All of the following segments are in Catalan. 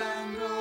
and goes.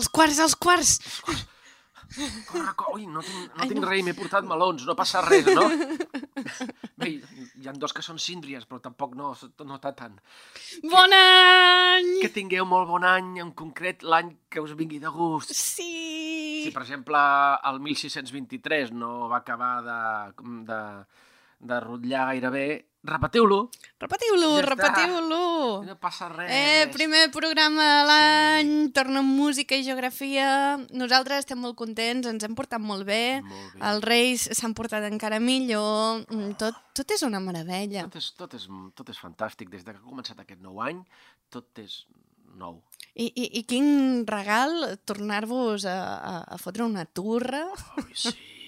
Els quarts, els quarts! Corre, corre. Ui, no tinc, no Ai, tinc no. res, m'he portat melons, no passa res, no? Bé, hi ha dos que són síndries, però tampoc no, no està tant. Bon any! Que tingueu molt bon any, en concret l'any que us vingui de gust. Sí! Si, per exemple, el 1623 no va acabar de, de, de rotllar gairebé, repetiu-lo. Repetiu-lo, Ja repetiu-lo! No passa res. Eh, primer programa de l'any, torna amb música i geografia. Nosaltres estem molt contents, ens hem portat molt bé. Molt bé. Els Reis s'han portat encara millor. Mm, Tot, tot és una meravella. Tot és, tot, és, tot és fantàstic. Des de que ha començat aquest nou any, tot és nou. I, i, i quin regal tornar-vos a, a, a fotre una turra. Ui, sí.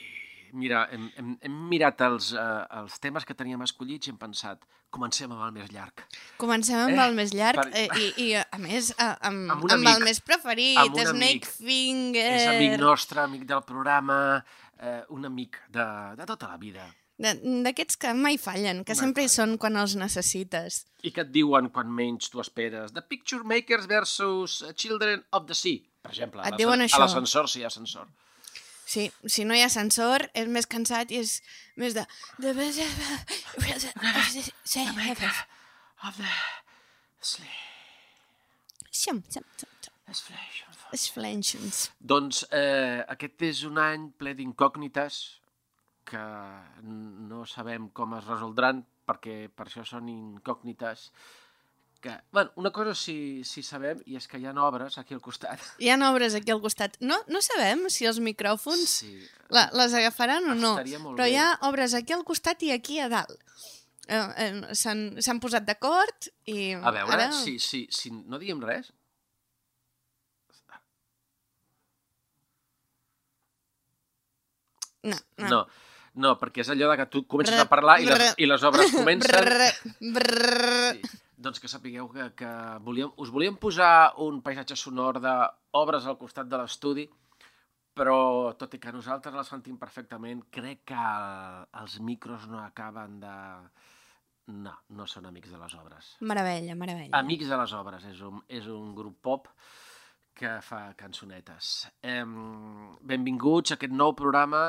Mira, hem, hem, hem mirat els, uh, els temes que teníem escollits i hem pensat, comencem amb el més llarg. Comencem amb Eh, el més llarg per- eh, i, i, a més, a, amb, Amb amb el amic. més preferit, Amb Snake amic. Finger. És amic nostre, amic del programa, eh, un amic de, de tota la vida. De- D'aquests que mai fallen, que Mai sempre hi fallen. són quan els necessites. I que et diuen quan menys tu esperes. The Picture Makers versus Children of the Sea, per exemple. Et a diuen això. A l'ascensor, sí, ascensor. Sí, si no hi ha ascensor, és més cansat i és més de... de... Of the xum, xum, xum. Esflation. Esflenxons. Doncs eh, aquest és un any ple d'incògnites que no sabem com es resoldran perquè per això són incògnites que, bueno, una cosa sí, sí sabem i és que hi ha obres aquí al costat. Hi ha obres aquí al costat. No, no sabem si els micròfons Sí. la, les agafaran o no, però bé. hi ha obres aquí al costat i aquí a dalt. Eh, eh, S'han posat d'acord i... A veure, ara... si, si, si no diem res... No, no. No, no, perquè és allò de que tu comences Brr, a parlar i les, brr. i les obres comencen... Brrr, brrr. Sí. Doncs que sapigueu que, que volíem, us volíem posar un paisatge sonor d'obres al costat de l'estudi, però tot i que nosaltres la sentim perfectament, crec que el, els micros no acaben de... No, no són amics de les obres. Meravella, meravella. Amics de les obres és un, és un grup pop que fa cançonetes. Em, benvinguts a aquest nou programa,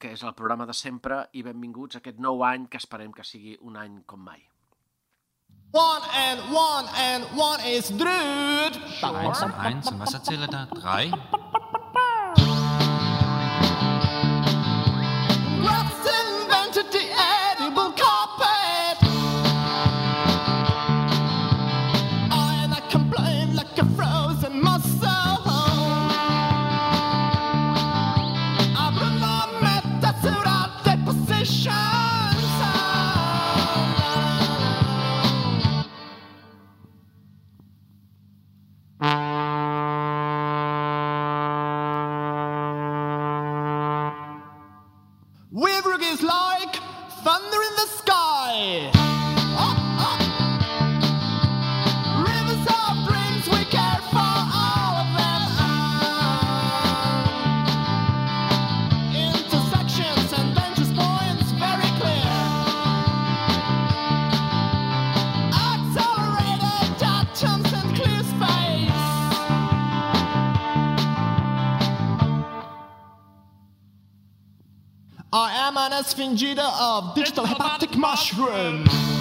que és el programa de sempre, i benvinguts a aquest nou any que esperem que sigui un any com mai. One and one and one is Drüd. Eins und eins und was erzähle da? Drei? managing of Digital Hepatic Mushroom.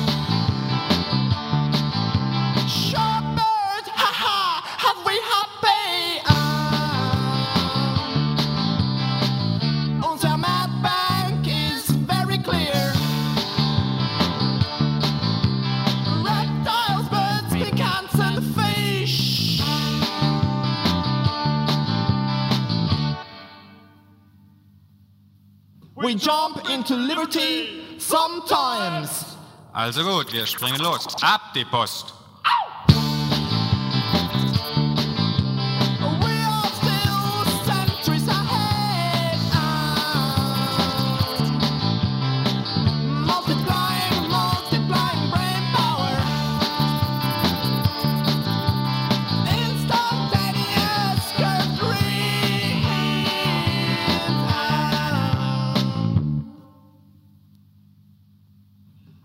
We jump into liberty sometimes. Also gut, wir springen los. Ab die Post.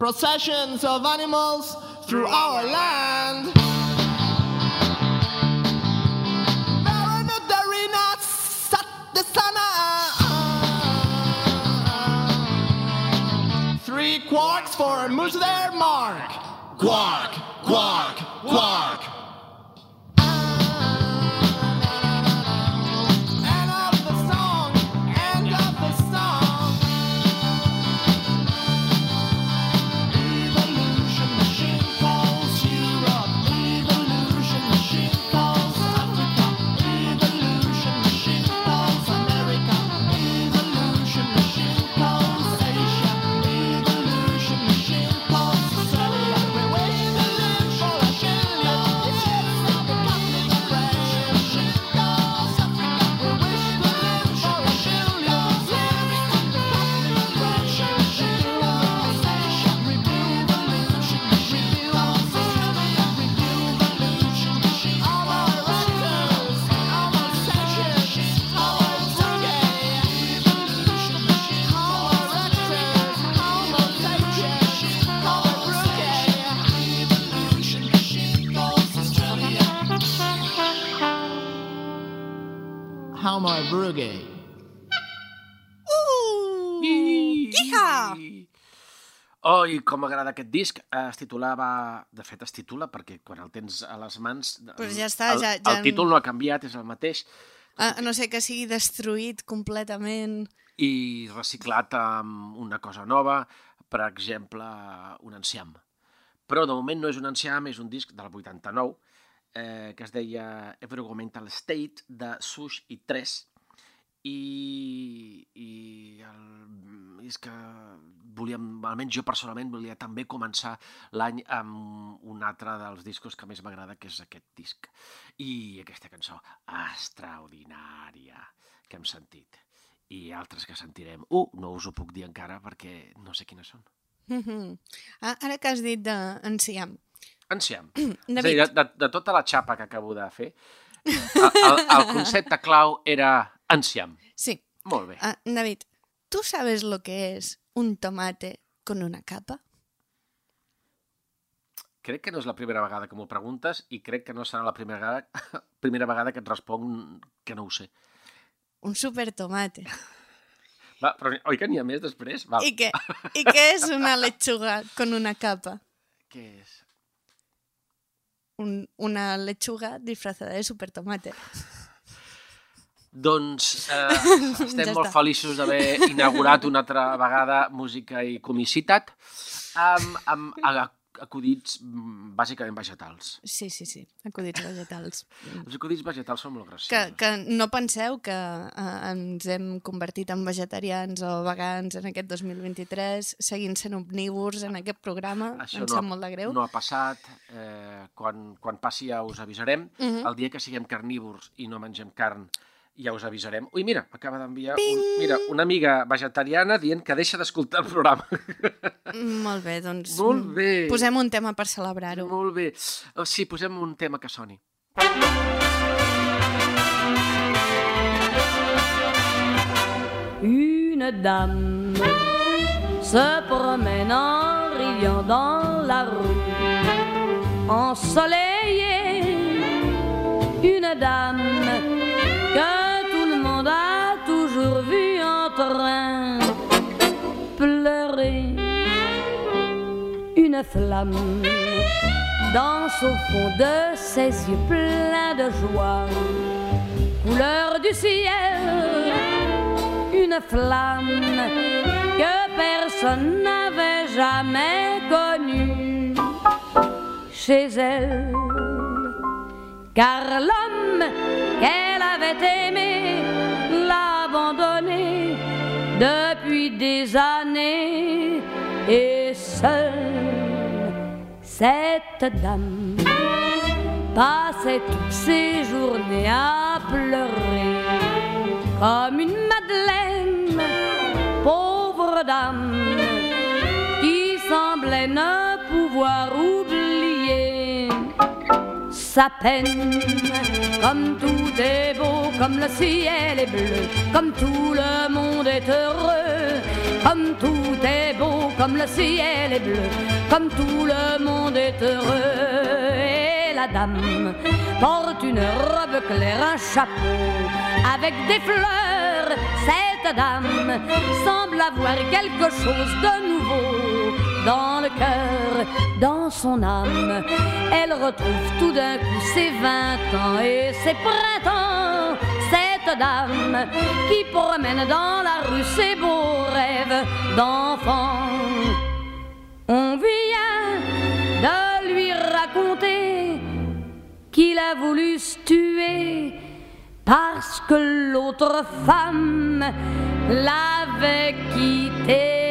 processions of animals through our land. Uh, three quarks for a moose their mark. Quark, quark, quark. Brugge? Uh! Iha! Oh, i com m'agrada aquest disc. Eh, Es titulava... De fet, es titula perquè quan el tens a les mans... Pues ja està, el, ja- ja- El títol no ha canviat, és el mateix. A, a no ser que sigui destruït completament. I reciclat amb una cosa nova, per exemple, un enciam. Però de moment no és un enciam, és un disc del 89, eh, que es deia Environmental State, de Sush i 3, i, i el, és que volíem, almenys jo personalment volia també començar l'any amb un altre dels discos que més m'agrada, que és aquest disc. I aquesta cançó extraordinària que hem sentit. I altres que sentirem. Uh, no us ho puc dir encara perquè no sé quines són. Mhm. Ah, Ara que has dit d'enciam. Enciam. És a dir, David, de, de, de tota la xapa que acabo de fer, el, el, el concepte clau era enciam. sí. Molt bé. Ah, David, ¿tú sabes lo que es un tomate con una capa? Crec que no és la primera vegada que m'ho preguntes i crec que no serà la primera vegada, primera vegada que et responc que no ho sé. Un supertomate. Va, però oi que n'hi ha més després? Val. ¿Y qué, ¿Y qué es una lechuga con una capa? Què és? Un- una lechuga disfrazada de supertomate. Doncs eh, estem Ja molt està. feliços d'haver inaugurat una altra vegada música i comicitat amb, amb acudits mm, bàsicament vegetals. Sí, sí, sí, acudits vegetals. Els acudits vegetals són molt graciosos. Que, que no penseu que eh, ens hem convertit en vegetarians o vegans en aquest 2023, seguint sent omnívors en aquest programa. Això em no, sap molt de greu. no ha passat. Eh, quan, quan passi ja us avisarem. Mhm. El dia que siguem carnívors i no mengem carn ja us avisarem. Ui, mira, acaba d'enviar un, mira, una amiga vegetariana dient que deixa d'escoltar el programa. Mm, Molt bé, doncs Molt mm, bé. posem un tema per celebrar-ho. Molt bé. Oh, sí, posem un tema que soni. Une dame se promène en riant dans la rue, ensoleillée. Une dame que pleurer. Une flamme danse au fond de ses yeux pleins de joie, couleur du ciel une flamme que personne n'avait jamais connue chez elle. Car l'homme qu'elle avait aimé l'a abandonné depuis des années et seule cette dame passait toutes ses journées à pleurer comme une madeleine, pauvre dame, qui semblait ne pouvoir oublier sa peine. Comme tout est beau, comme le ciel est bleu, comme tout le monde est heureux, comme tout est beau, comme le ciel est bleu, comme tout le monde est heureux. Et la dame porte une robe claire, un chapeau avec des fleurs Cette dame semble avoir quelque chose de nouveau dans le cœur, dans son âme. Elle retrouve tout d'un coup ses vingt ans et ses printemps. Cette dame qui promène dans la rue ses beaux rêves d'enfant. On vient de lui raconter qu'il a voulu se tuer parce que l'autre femme l'avait quitté.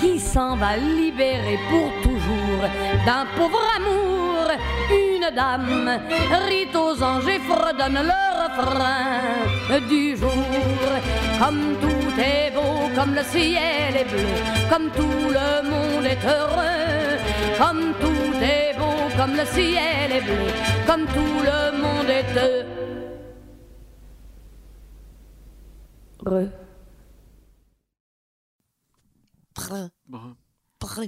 Qui s'en va libérer pour toujours d'un pauvre amour. Une dame rit aux anges et fredonne le refrain du jour. Comme tout est beau, comme le ciel est bleu, comme tout le monde est heureux. Comme tout est beau, comme le ciel est bleu, comme tout le monde est heureux. Prr, prr.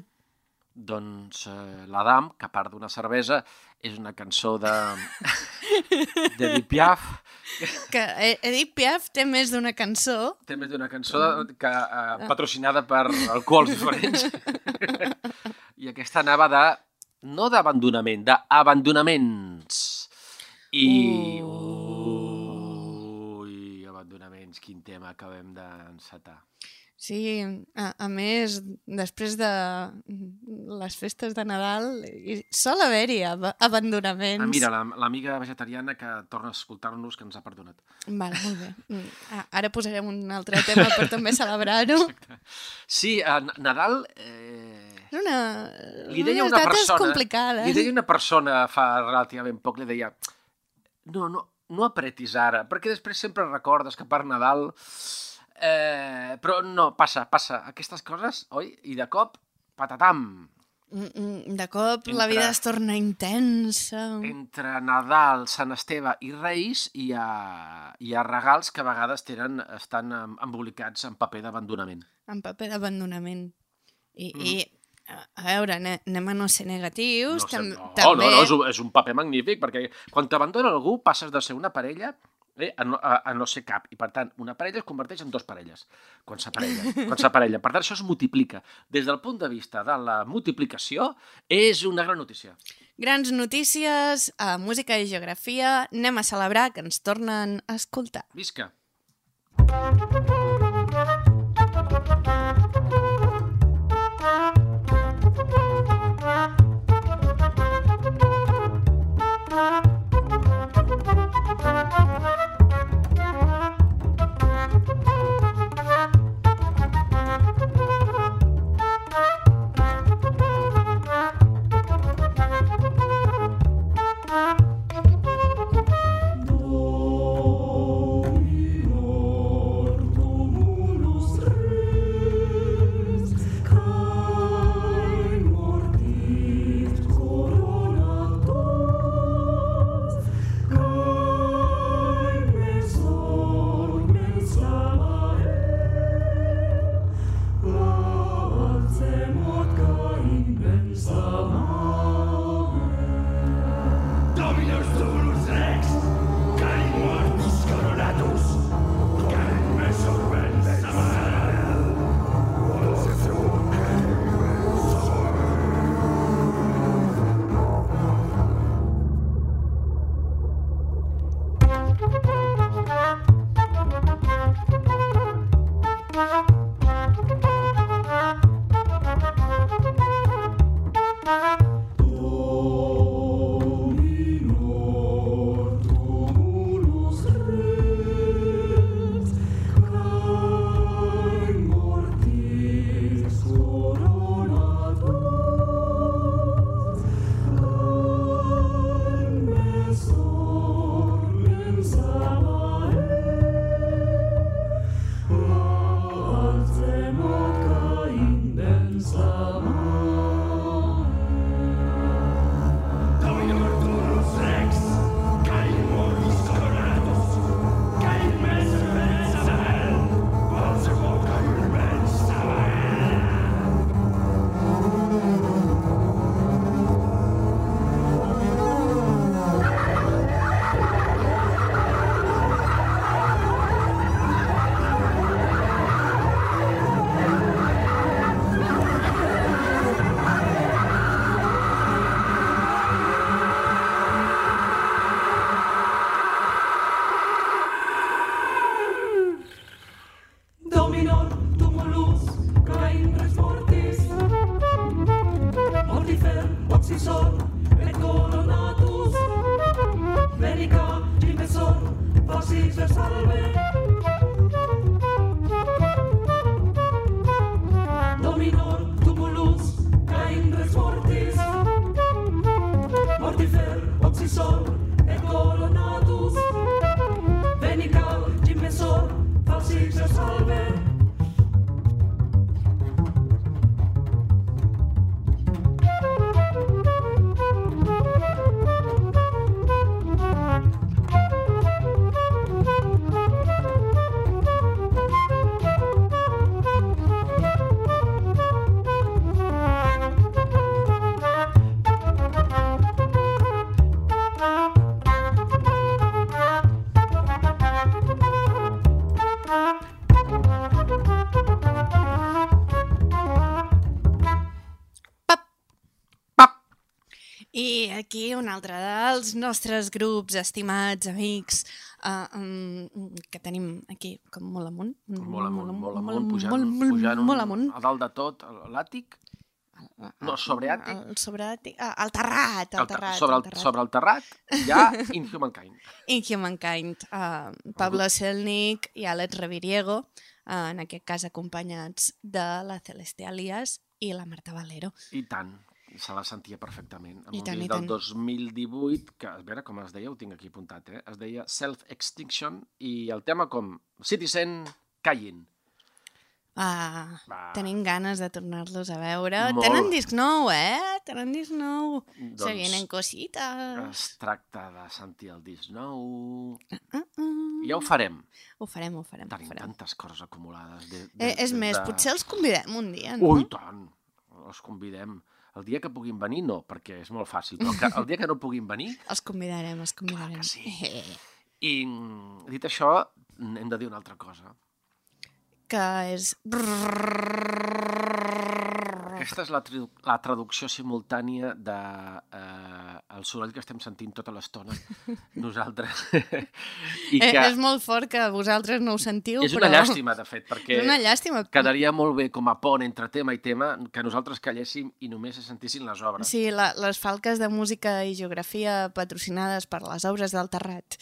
Doncs eh, l'Adam, que a part d'una cervesa, és una cançó de... d'Edith Piaf. Que Edith Piaf té més d'una cançó. Té més d'una cançó que, eh, patrocinada per alcohols diferents. I aquesta anava de... no d'abandonament, d'abandonaments. I... Ui, abandonaments, quin tema acabem d'encetar. Sí, a, a més, després de les festes de Nadal, hi sol haver-hi ab abandonaments. Ah, mira, la- l'amiga vegetariana que torna a escoltar-nos, que ens ha perdonat. Vale, molt bé. Ah, Ara posarem un altre tema per també celebrar-ho. Sí, a Nadal... Eh... És una... Li deia una dates persona... complicades. Li deia una persona fa relativament poc, li deia no, no, no apretis ara, perquè després sempre recordes que per Nadal... Eh, però no, passa, passa. Aquestes coses, oi? I de cop, patatam. Mm, mm, De cop la Entre- vida es torna intensa. Entre Nadal, Sant Esteve i Reis hi ha, hi ha regals que a vegades tenen, estan em- embolicats en paper d'abandonament. En paper d'abandonament. I, Mhm. I, a veure, ane- anem a no ser negatius. No, sé, tam no, també... no, no, és un, és un paper magnífic, perquè quan t'abandona algú passes de ser una parella eh, a, no, a, a no ser cap. I, per tant, una parella es converteix en dos parelles quan s'aparella. quan s'aparella. Per tant, això es multiplica. Des del punt de vista de la multiplicació, és una gran notícia. Grans notícies, a música i geografia. Anem a celebrar que ens tornen a escoltar. Visca! Dominor, salve. Aquí un altre dels nostres grups, estimats amics, uh, um, que tenim aquí com molt amunt. Molt amunt, molt amunt, molt, pujant, molt, molt, pujant un, molt amunt. a dalt de tot, l'àtic, no, sobre àtic, El sobre àtic, ah, el terrat, el el ter- terrat. sobre, el el, terrat. sobre el terrat hi ha Inhumankind. Inhumankind, uh, Pablo Selnik i Alex Reviriego, uh, en aquest cas acompanyats de la Celeste Alias i la Marta Valero. I tant, se la sentia perfectament. Amb I un tant, i del tant. 2018, que a veure com es deia, ho tinc aquí apuntat, eh? es deia Self-Extinction, i el tema com Citizen Kayin. Ah, Va. tenim ganes de tornar-los a veure. Molt. Tenen disc nou, eh? Tenen disc nou. Doncs- Se vienen cosites. Es tracta de sentir el disc nou... Uh, uh. Ja ho farem. Ho farem, ho farem. Ho Tenim farem. tantes coses acumulades. De, Eh, és més, de... potser els convidem un dia, no? Ui, tant! Els convidem. El dia que puguin venir, no, perquè és molt fàcil, però que, el dia que no puguin venir... Els convidarem, els convidarem. sí. I mm, dit això, hem de dir una altra cosa. que és... Aquesta és la, la traducció simultània de eh, el soroll que estem sentint tota l'estona nosaltres. I Eh, que és molt fort que vosaltres no ho sentiu, és però... una llàstima, de fet, perquè És una llàstima. quedaria molt bé com a pont entre tema i tema que nosaltres calléssim i només se sentissin les obres. Sí, la, les falques de música i geografia patrocinades per les obres del Terrat.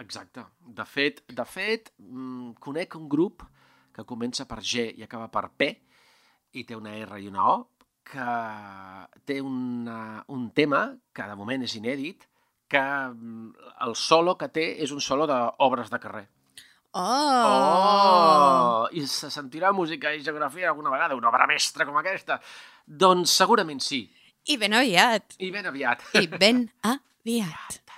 Exacte. De fet, de fet mm, conec un grup que comença per G i acaba per P i té una R i una O que té una, un tema que de moment és inèdit que mm, el solo que té és un solo d'obres de carrer. Oh! Oh! I se sentirà música i geografia alguna vegada, una obra mestra com aquesta? Doncs segurament sí. I ben aviat. I ben aviat. I ben aviat.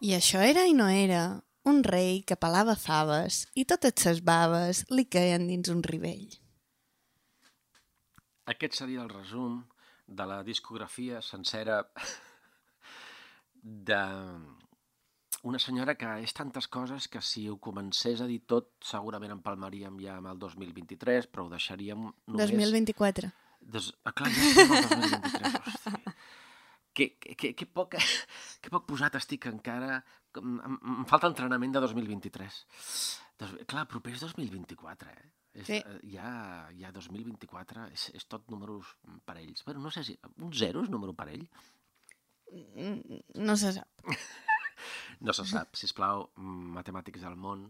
I això era i no era. Un rei que pelava faves i totes ses baves li caien dins un ribell. Aquest seria el resum de la discografia sencera de una senyora que és tantes coses que si ho comencés a dir tot segurament empalmaríem ja amb el 2023, però ho deixaríem només... 2024. Des... Ah, clar, ja estem al 2023, hosti. Que, que, que, poc, que poc posat estic encara. Em, em falta entrenament de 2023. Dos, clar, proper és 2024, eh? És, Sí. eh, ja, ja 2024 és, és tot números parells. Bueno, no sé si... Un zero és número parell? Mm, No se sap. No se sap, sisplau, mm, matemàtics del món,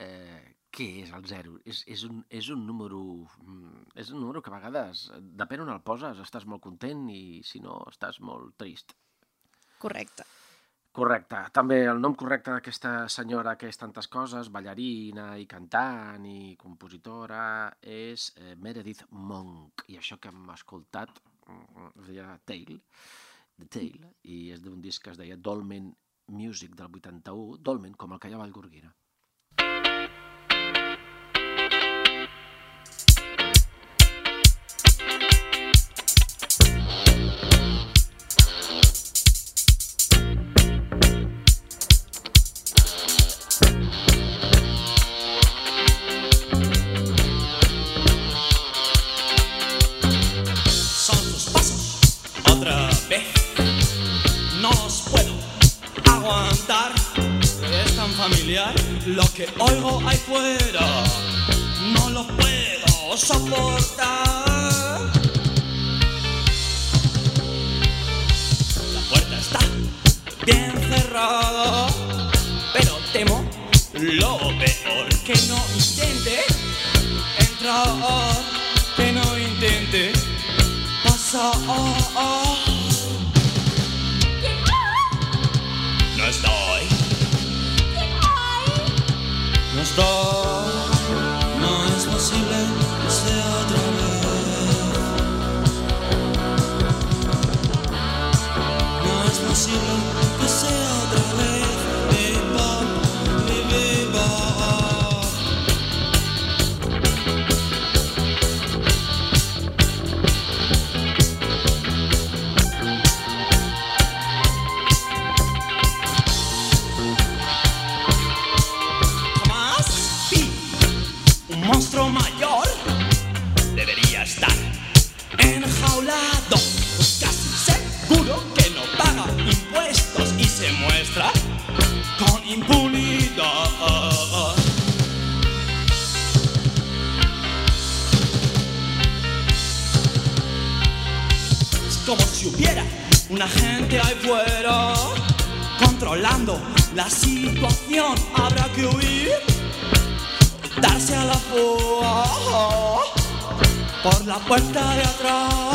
eh, què és el zero? És, és, un, és un número... mm, És un número que a vegades, depèn on el poses, estàs molt content i si no, estàs molt trist. Correcte. Correcte. També el nom correcte d'aquesta senyora que és tantes coses, ballarina i cantant i compositora, és eh, Meredith Monk. I això que hem escoltat mm, es deia Tale, The Tale, i és d'un disc que es deia Dolmen Music del 81, Dolmen, com el que hi ha a Vallgorguina. Lo que oigo ahí fuera. No lo puedo soportar. La puerta está bien cerrada. Pero temo lo peor que no intente entrar. No la puerta de atrás.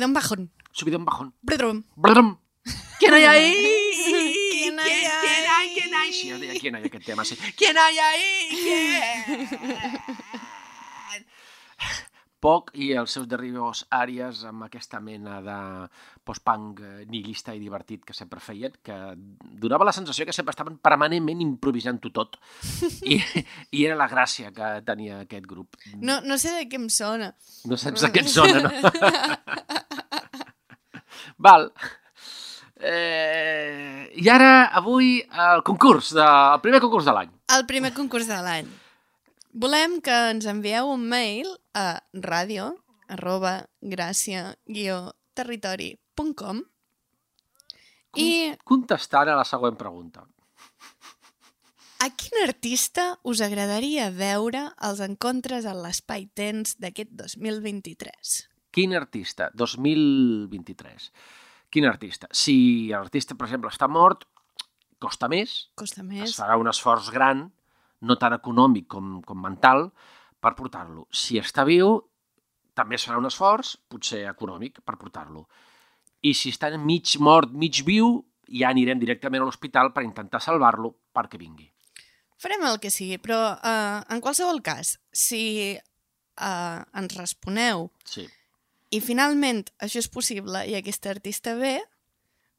Subidón bajón. Subidón bajón. Brum. Brum. ¿Quién hay ahí? ¿Quién hay ahí? ¿Quién hay? ¿Quién hay? Es de- ¿Quién hay tema? Sí. ¿Quién hay ahí? Poc i els seus derivos àries amb aquesta mena de post-punk eh, nihilista i divertit que sempre feien, que donava la sensació que sempre estaven permanentment improvisant-ho tot. I, I era la gràcia que tenia aquest grup. No, no sé de què em sona. No saps de què et sona, no? Val. Eh, I ara, avui, el concurs, de, el primer concurs de l'any. El primer concurs de l'any. Volem que ens envieu un mail a ràdio arroba gràcia territori.com i Contestant a la següent pregunta. a quin artista us agradaria veure als encontres a l'espai-temps d'aquest 2023? Quin artista? 2023. Quin artista? Si l'artista, per exemple, està mort, costa més, Costa es més. farà un esforç gran, no tan econòmic com, com mental, per portar-lo. Si està viu, també es farà un esforç, potser econòmic, per portar-lo. I si està mig mort, mig viu, ja anirem directament a l'hospital per intentar salvar-lo perquè vingui. Farem el que sigui, però uh, en qualsevol cas, si uh, ens responeu Sí. i finalment això és possible i aquest artista ve,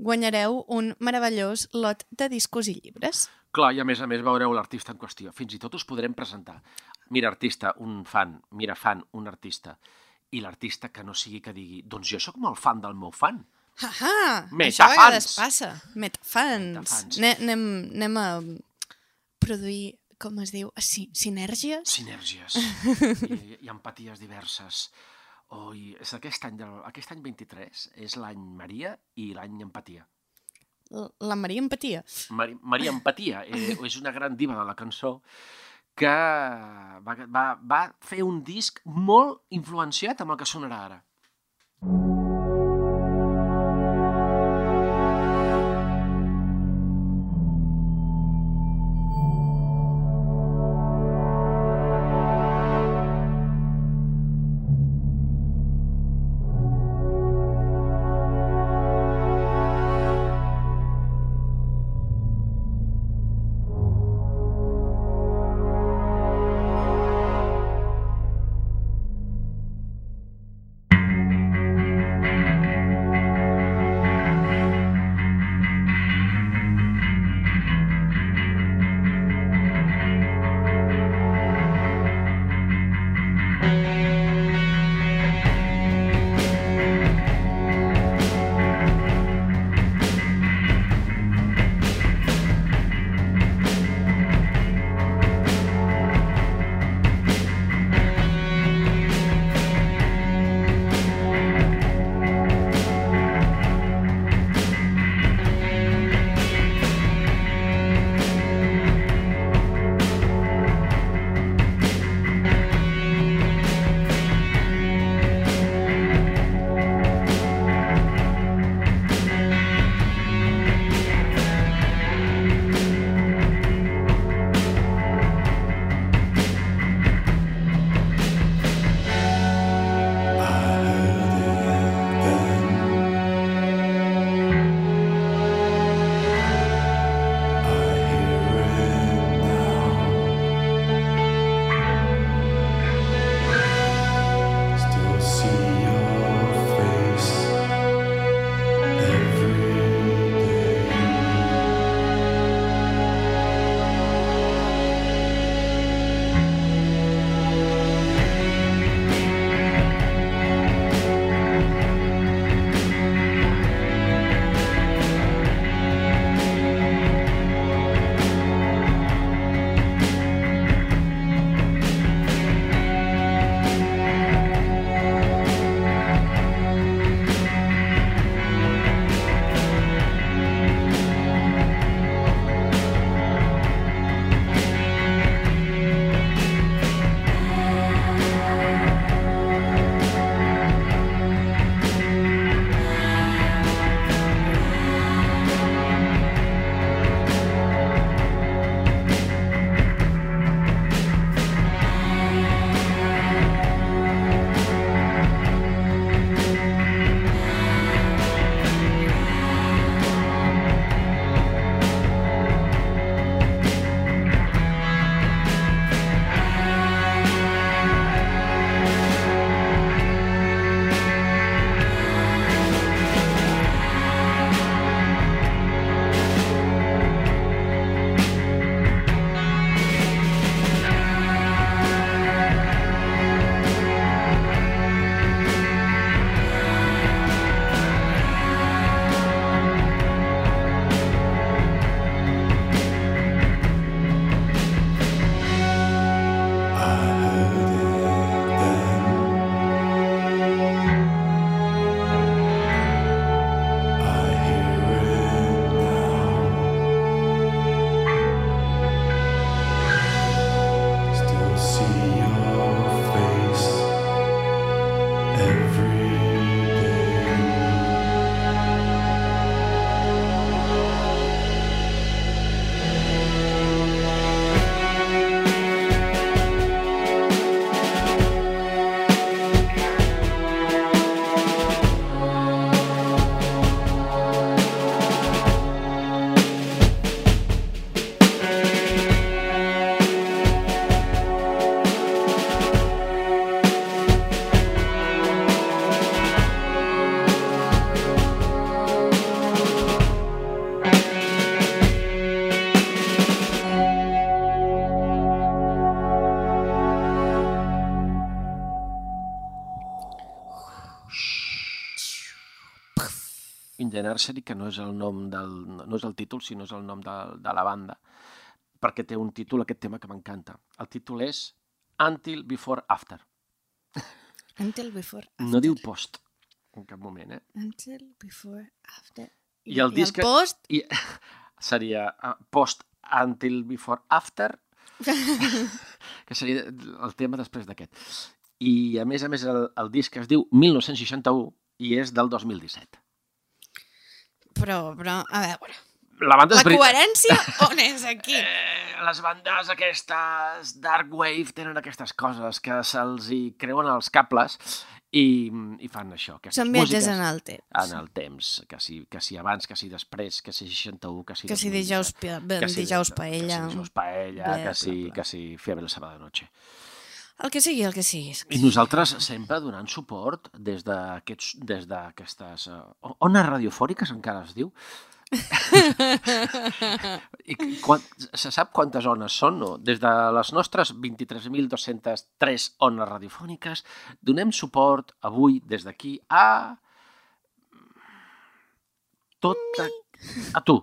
guanyareu un meravellós lot de discos i llibres. Clar, i a més a més veureu l'artista en qüestió. Fins i tot us podrem presentar. Mira artista, un fan. Mira fan, un artista. I l'artista que no sigui que digui doncs jo sóc molt fan del meu fan. Ahà! Això a vegades passa. Metafans. Metafans. Ne anem, anem a produir, com es diu, sinergies? Sinergies i, i empaties diverses. Oh, i és aquest any, del, aquest any 23 és l'any Maria i l'any Empatia. La Maria empatia. Mari, Maria Empatia eh, és una gran diva de la cançó que va, va, va fer un disc molt influenciat amb el que sonarà ara. the Nursery, que no és el nom del, no és el títol, sinó és el nom de, de la banda, perquè té un títol, aquest tema, que m'encanta. El títol és Until Before After. Until before, No diu post, en cap moment, eh? until before, after. I el disc... el post? I, seria uh, post Until Before After, que seria el tema després d'aquest. I, a més a més, el, el disc es diu 1961 i és del 2017. Però, però, a veure, La banda la coherència on és aquí? les bandes aquestes Dark Wave tenen aquestes coses que se'ls hi creuen els cables i, i fan això. aquestes Són viatges en el temps. En el temps, que si, que si abans, que si després, que si 61, que si... Que si 2017, dijous que si dijous Que paella. si dijous paella, que si, bla, que si fiebre el sábado de noche. El que sigui, el que sigui. I nosaltres sempre donant suport des d'aquestes uh, ones radiofòniques, encara es diu. I quan, se sap quantes ones són, no? Des de les nostres 23.203 ones radiofòniques donem suport avui des d'aquí a... Tot a, a tu.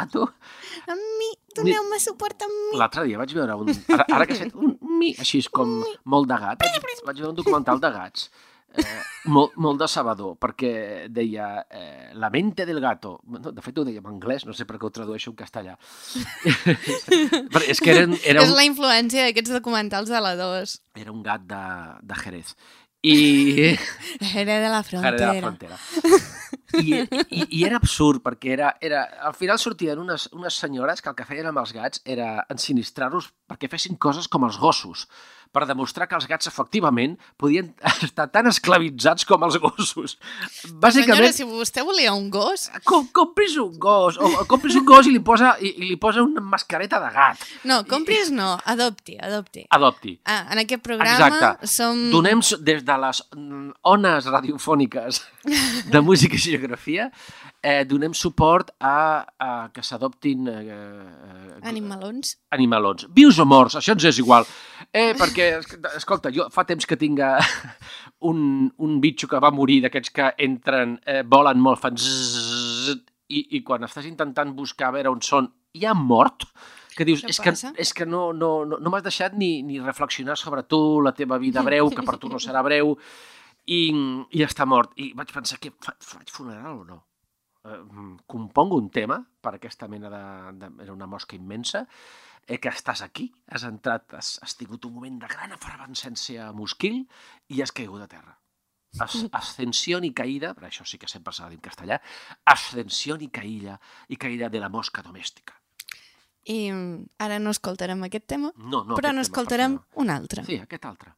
A tu. A mi, doneu-me suport a mi. L'altre dia vaig veure un... Ara, ara que sent un mi, així és com molt de gat, vaig, veure un documental de gats, eh, molt, molt de Salvador, perquè deia eh, la mente del gato. No, de fet, ho deia en anglès, no sé per què ho tradueixo en castellà. Però és que eren, era, És un, la influència d'aquests documentals de la 2. era un gat de, de Jerez. I... Era de la Jerez de la frontera. frontera. I, i, I era absurd, perquè era, era, al final sortien unes, unes senyores que el que feien amb els gats era ensinistrar-los perquè fessin coses com els gossos, per demostrar que els gats efectivament podien estar tan esclavitzats com els gossos. Bàsicament, Senyora, si vostè volia un gos... com, compris un gos, o, o compris un gos i li posa, i, i li posa una mascareta de gat. No, compris no, adopti, adopti. Adopti. Ah, en aquest programa Exacte. som... Donem des de les mm, ones radiofòniques de música i geografia, eh, donem suport a, a que s'adoptin eh, eh, Animalons. animalons. Vius o morts, això ens és igual. Eh, perquè, es- escolta, jo fa temps que tinc eh, un, un bitxo que va morir d'aquests que entren, eh, volen molt, fan zzz, i, i quan estàs intentant buscar a veure on són, ha mort, que dius, és que, és que no, no, no, no m'has deixat ni, ni reflexionar sobre tu, la teva vida breu, que per tu no serà breu, i, i està mort. I vaig pensar, que fa, faig funeral o no? Eh, compongo un tema per aquesta mena de, de... Era una mosca immensa, eh, que estàs aquí, has entrat, has, has tingut un moment de gran efervescència mosquil i has caigut a terra. As, ascensión y caída, per això sí que sempre s'ha de dir en castellà, ascensión y caída, i caída de la mosca domèstica. I mm, ara no escoltarem aquest tema, No, no, però n'escoltarem què un altre. Sí, aquest altre.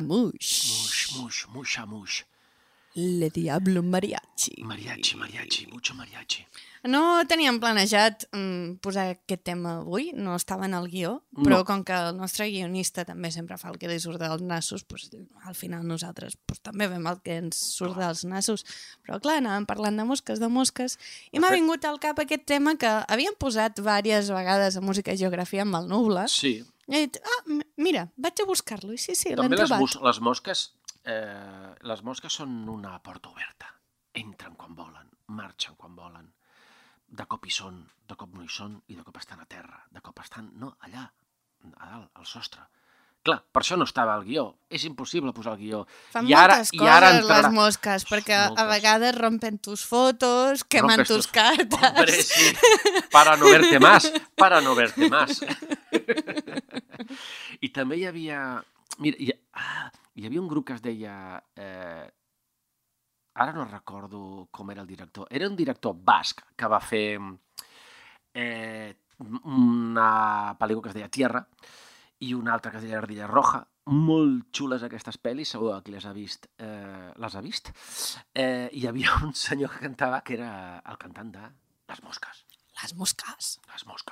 Mush. Mush, mush, musha, mush. Le Diablo Mariachi. Mariachi, mariachi, mucho mariachi. No teníem planejat mm, posar aquest tema avui, no estava en el guió, però No. com que el nostre guionista també sempre fa el que li surt dels nassos, pues, al final nosaltres pues, també fem el que ens surt dels nassos. Però clar, anàvem parlant de mosques, de mosques, i m'ha vingut al cap aquest tema que havíem posat diverses vegades a Música i Geografia amb el Nuble, Sí. He dit, ah, mira, vaig a buscar-lo, i sí, sí, l'hem També les, trobat. les mosques eh, les mosques són una porta oberta. Entren quan volen, marxen quan volen. De cop hi són, de cop no hi són, i de cop estan a terra. De cop estan, no, allà, a dalt, al sostre. Clar, per això no estava al guió. És impossible posar el guió. Fan I ara, moltes i coses ara les entrarà... mosques, perquè a moltes. vegades rompen tus fotos, queman Rompes tus tus- cartas. Hombre, sí, para no verte más, para no verte más. I també hi havia... Mira, hi, ah, hi havia un grup que es deia... Eh, ara no recordo com era el director. Era un director basc que va fer eh, una pel·lícula que es deia Tierra i una altra que es deia Ardilla Roja. Molt xules aquestes pel·lis, segur que les ha vist. Eh, les ha vist? Eh, hi havia un senyor que cantava que era el cantant de Les Mosques. Les mosques. Les Mosques.